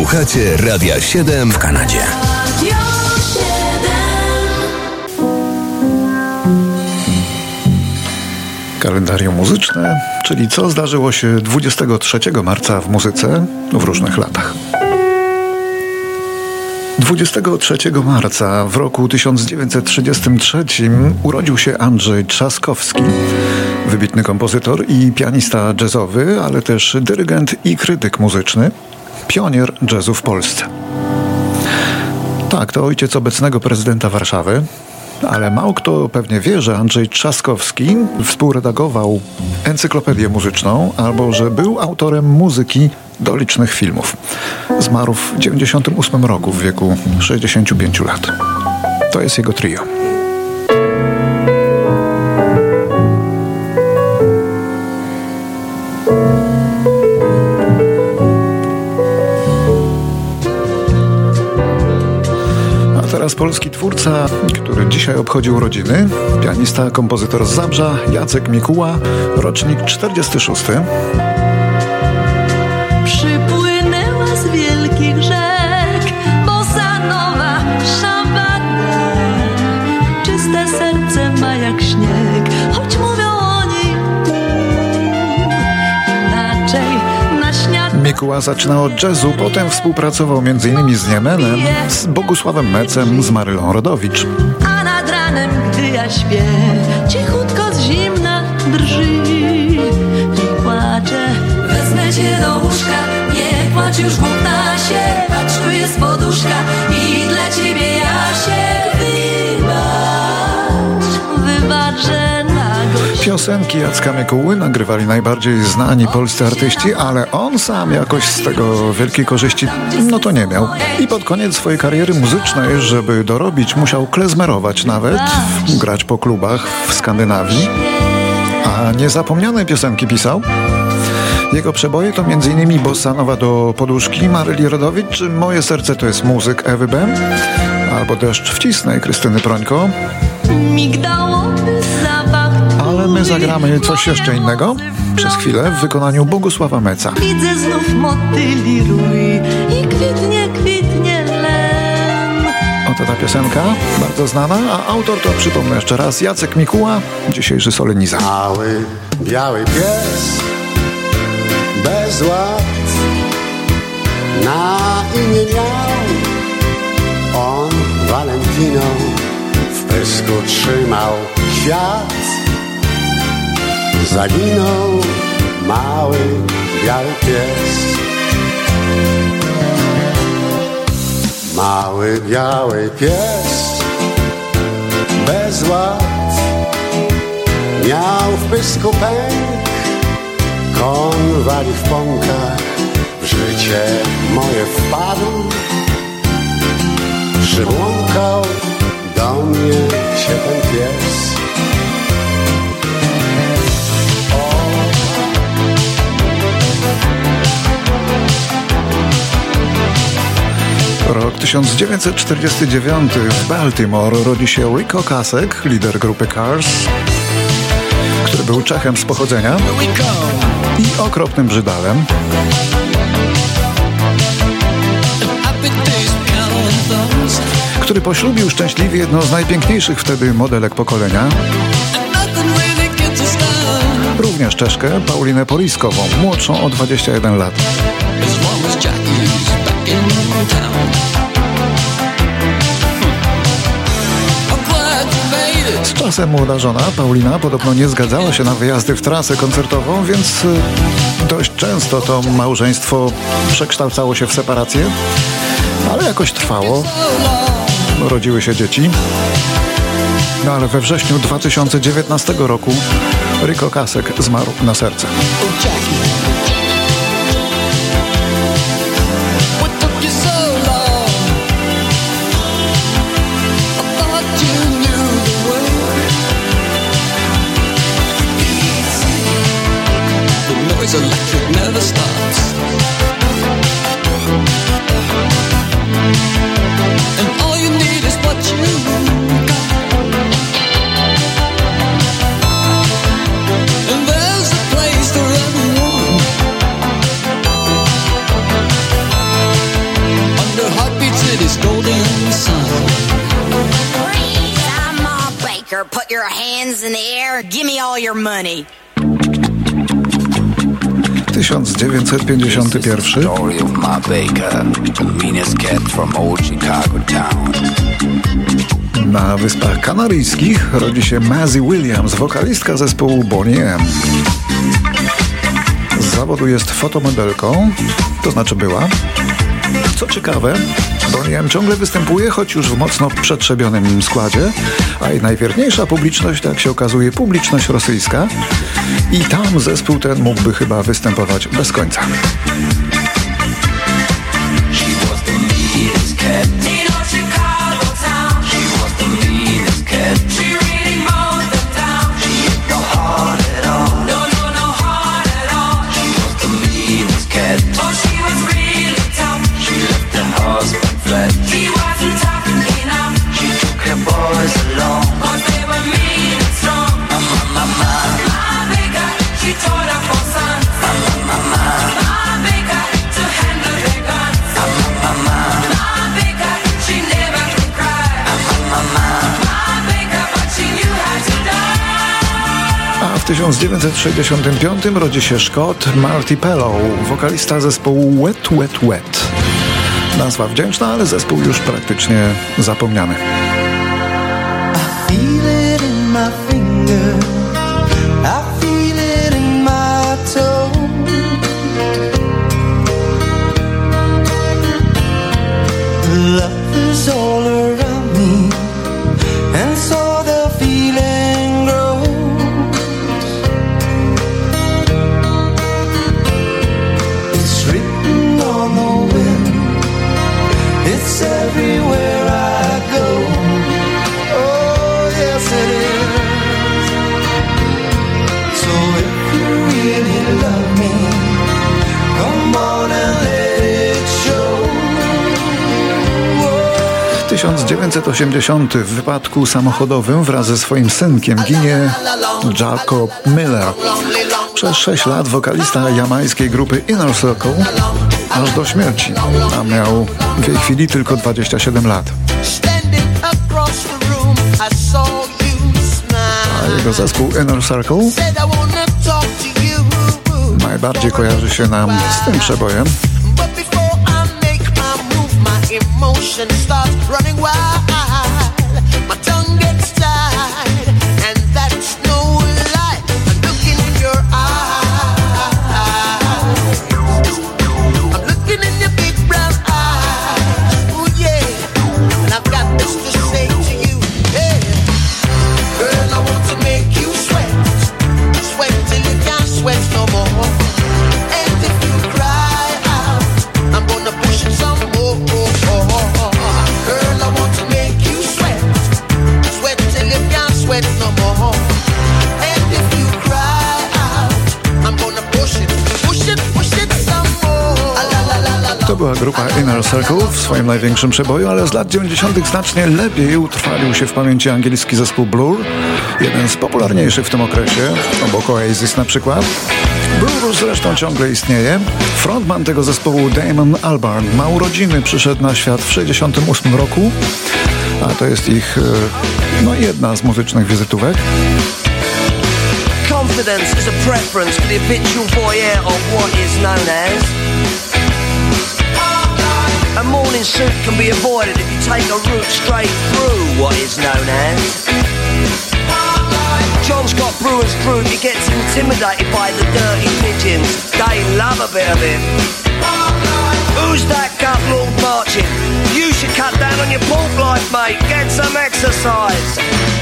Słuchacie Radia 7 w Kanadzie. Kalendarium muzyczne, czyli co zdarzyło się 23 marca w muzyce w różnych latach. 23 marca w roku 1933 urodził się Andrzej Trzaskowski, wybitny kompozytor i pianista jazzowy, ale też dyrygent i krytyk muzyczny, pionier jazzu w Polsce. Tak, to ojciec obecnego prezydenta Warszawy, ale mało kto pewnie wie, że Andrzej Trzaskowski współredagował encyklopedię muzyczną albo że był autorem muzyki do licznych filmów. Zmarł w 98 roku w wieku 65 lat. To jest jego trio. Teraz polski twórca, który dzisiaj obchodził urodziny, pianista, kompozytor z Zabrza, Jacek Mikuła, rocznik 46. zaczynał od jazzu, potem współpracował m.in. z Niemenem, z Bogusławem Mecem, z Marylą Rodowicz. A nad ranem, gdy ja śpię, cichutko z zimna drży i płacze. Wezmę cię do łóżka, nie płacz już się, patrz tu jest poduszka Piosenki Jacka Mikuły nagrywali najbardziej znani polscy artyści, ale on sam jakoś z tego wielkiej korzyści no to nie miał. I pod koniec swojej kariery muzycznej, żeby dorobić, musiał klezmerować nawet, grać po klubach w Skandynawii. A niezapomniane piosenki pisał. Jego przeboje to m.in. Bossa Nowa do poduszki Maryli Rodowicz, czy Moje serce to jest muzyk Ewy Bem, albo Deszcz wcisnę Krystyny Prońko. Ale my zagramy coś jeszcze innego przez chwilę w wykonaniu Bogusława Meca. Widzę znów motyli rój i kwitnie, kwitnie len. Oto ta piosenka, bardzo znana, a autor to przypomnę jeszcze raz Jacek Mikuła, dzisiejszy solenizant. Mały, biały pies bez ład na imię miał on Valentino w pysku trzymał kwiat zaginął mały biały pies mały biały pies bez ład Miał w pysku pęk, konwali w pąkach, w życie moje wpadł. Przybłąkał do mnie się ten pies. 1949 w Baltimore rodzi się Rick Okasek, lider grupy Cars, który był Czechem z pochodzenia i okropnym brzydalem. który poślubił szczęśliwie jedną z najpiękniejszych wtedy modelek pokolenia, również Czeszkę, Paulinę Poliskową, młodszą o 21 lat. Z czasem młoda żona, Paulina, podobno nie zgadzała się na wyjazdy w trasę koncertową, więc y, dość często to małżeństwo przekształcało się w separację, ale jakoś trwało. Rodziły się dzieci. No ale we wrześniu 2019 roku Rico Kasek zmarł na serce. this golden sun. I'm a baker. Put your hands in the air. Give me all your money. 1951 Na Wyspach Kanaryjskich rodzi się Mazzy Williams, wokalistka zespołu Bonnie M. Z zawodu jest fotomodelką, to znaczy była. Co ciekawe, Bonnie M ciągle występuje, choć już w mocno przetrzebionym składzie, a jej najwierniejsza publiczność, jak się okazuje, publiczność rosyjska. I tam zespół ten mógłby chyba występować bez końca. 1965 rodzi się Scott Marty Pellow, wokalista zespołu Wet Wet Wet. Nazwa wdzięczna, ale zespół już praktycznie zapomniany. 1980 w wypadku samochodowym wraz ze swoim synkiem ginie Jacob Miller. Przez 6 lat wokalista jamańskiej grupy Inner Circle aż do śmierci, a miał w jej chwili tylko 27 lat. A jego zespół Inner Circle najbardziej kojarzy się nam z tym przebojem. My emotion starts running wild. Była grupa Inner Circle w swoim największym przeboju, ale z lat 90. znacznie lepiej utrwalił się w pamięci angielski zespół Blur, jeden z popularniejszych w tym okresie, obok Oasis na przykład. Blur zresztą ciągle istnieje. Frontman tego zespołu Damon Albarn ma urodziny, przyszedł na świat w 68 roku, a to jest ich e, no, jedna z muzycznych wizytówek. Confidence is a preference for the habitual voyeur of what is known as. A morning suit can be avoided if you take a route straight through what is known as. John's got brewer's fruit, he gets intimidated by the dirty pigeons. They love a bit of him. Who's that gut lord marching? You should cut down on your pork life, mate. Get some exercise.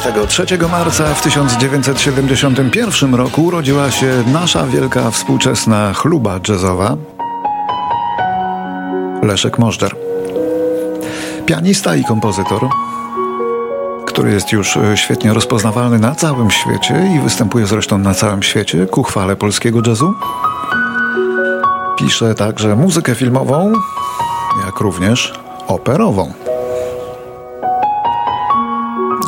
23 marca w 1971 roku urodziła się nasza wielka współczesna chluba jazzowa Leszek Możdżer. Pianista i kompozytor, który jest już e, świetnie rozpoznawalny na całym świecie i występuje zresztą na całym świecie ku chwale polskiego jazzu. Pisze także muzykę filmową, jak również operową.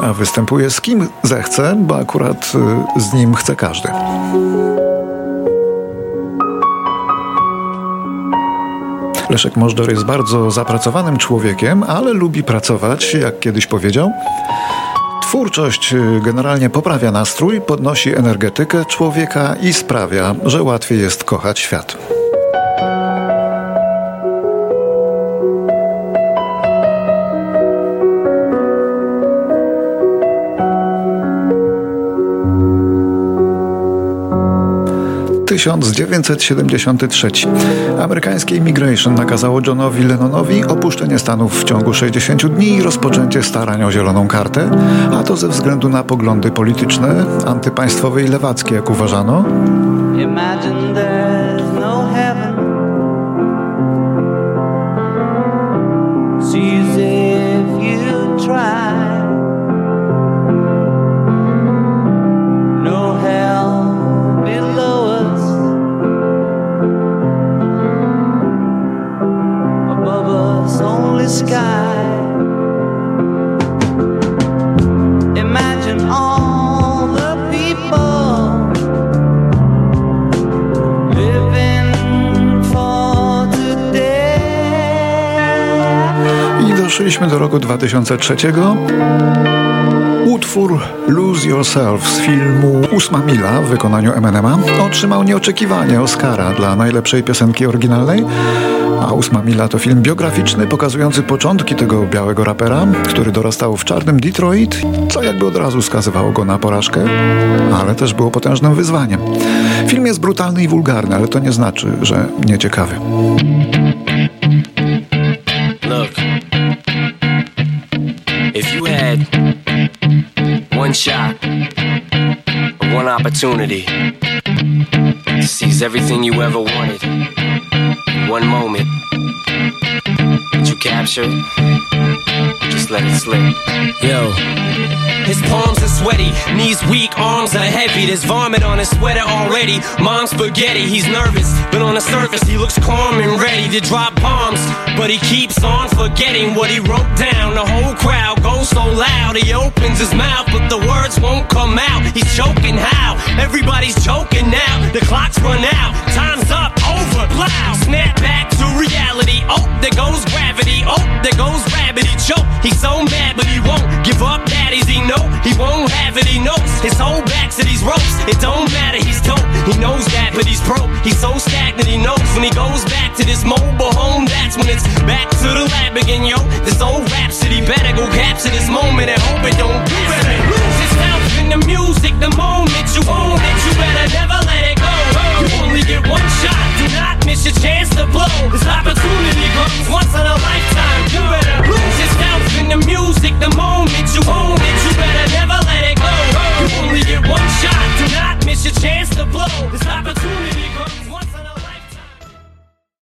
A występuje z kim zechce, bo akurat y, z nim chce każdy. Leszek Możdżor jest bardzo zapracowanym człowiekiem, ale lubi pracować, jak kiedyś powiedział. Twórczość y, generalnie poprawia nastrój, podnosi energetykę człowieka i sprawia, że łatwiej jest kochać świat. 1973. Amerykańskie Immigration nakazało Johnowi Lennonowi opuszczenie Stanów w ciągu 60 dni i rozpoczęcie starań o zieloną kartę, a to ze względu na poglądy polityczne, antypaństwowe i lewackie, jak uważano. Doszliśmy do roku 2003. Utwór Lose Yourself z filmu Ósma Mila w wykonaniu Eminema otrzymał nieoczekiwanie Oscara dla najlepszej piosenki oryginalnej. A Ósma Mila to film biograficzny pokazujący początki tego białego rapera, który dorastał w czarnym Detroit, co jakby od razu skazywało go na porażkę, ale też było potężnym wyzwaniem. Film jest brutalny i wulgarny, ale to nie znaczy, że nieciekawy. One shot, one opportunity to seize everything you ever wanted. One moment. Did you capture it? Just let it slip. Yo. His palms are sweaty, knees weak, arms are heavy. There's vomit on his sweater already. Mom's spaghetti, he's nervous, but on the surface he looks calm and ready to drop bombs. But he keeps on forgetting what he wrote down. The whole crowd so loud, he opens his mouth, but the words won't come out. He's choking how? Everybody's choking now. The clock's run out, time's up, over, plow. Snap back to reality. Oh, there goes gravity. Oh, there goes rabbit. He choke. He's so mad, but he won't give up. Daddies, he know he won't have it. He knows his whole back to these ropes. It don't matter. He's dope. He knows that, that, but he's broke. He's so stagnant, he knows when he goes back to this mobile home. That's when it's back to the lab again, yo. This old rhapsody better go capture this moment and hope it don't do better. Lose yourself in the music, the moment you own it, you better never let it go. You only get one shot, do not miss your chance to blow. This opportunity comes once in a lifetime. You better lose yourself in the music, the moment you own it, you better never let it go. You only get one shot it's your chance to blow. This opportunity comes.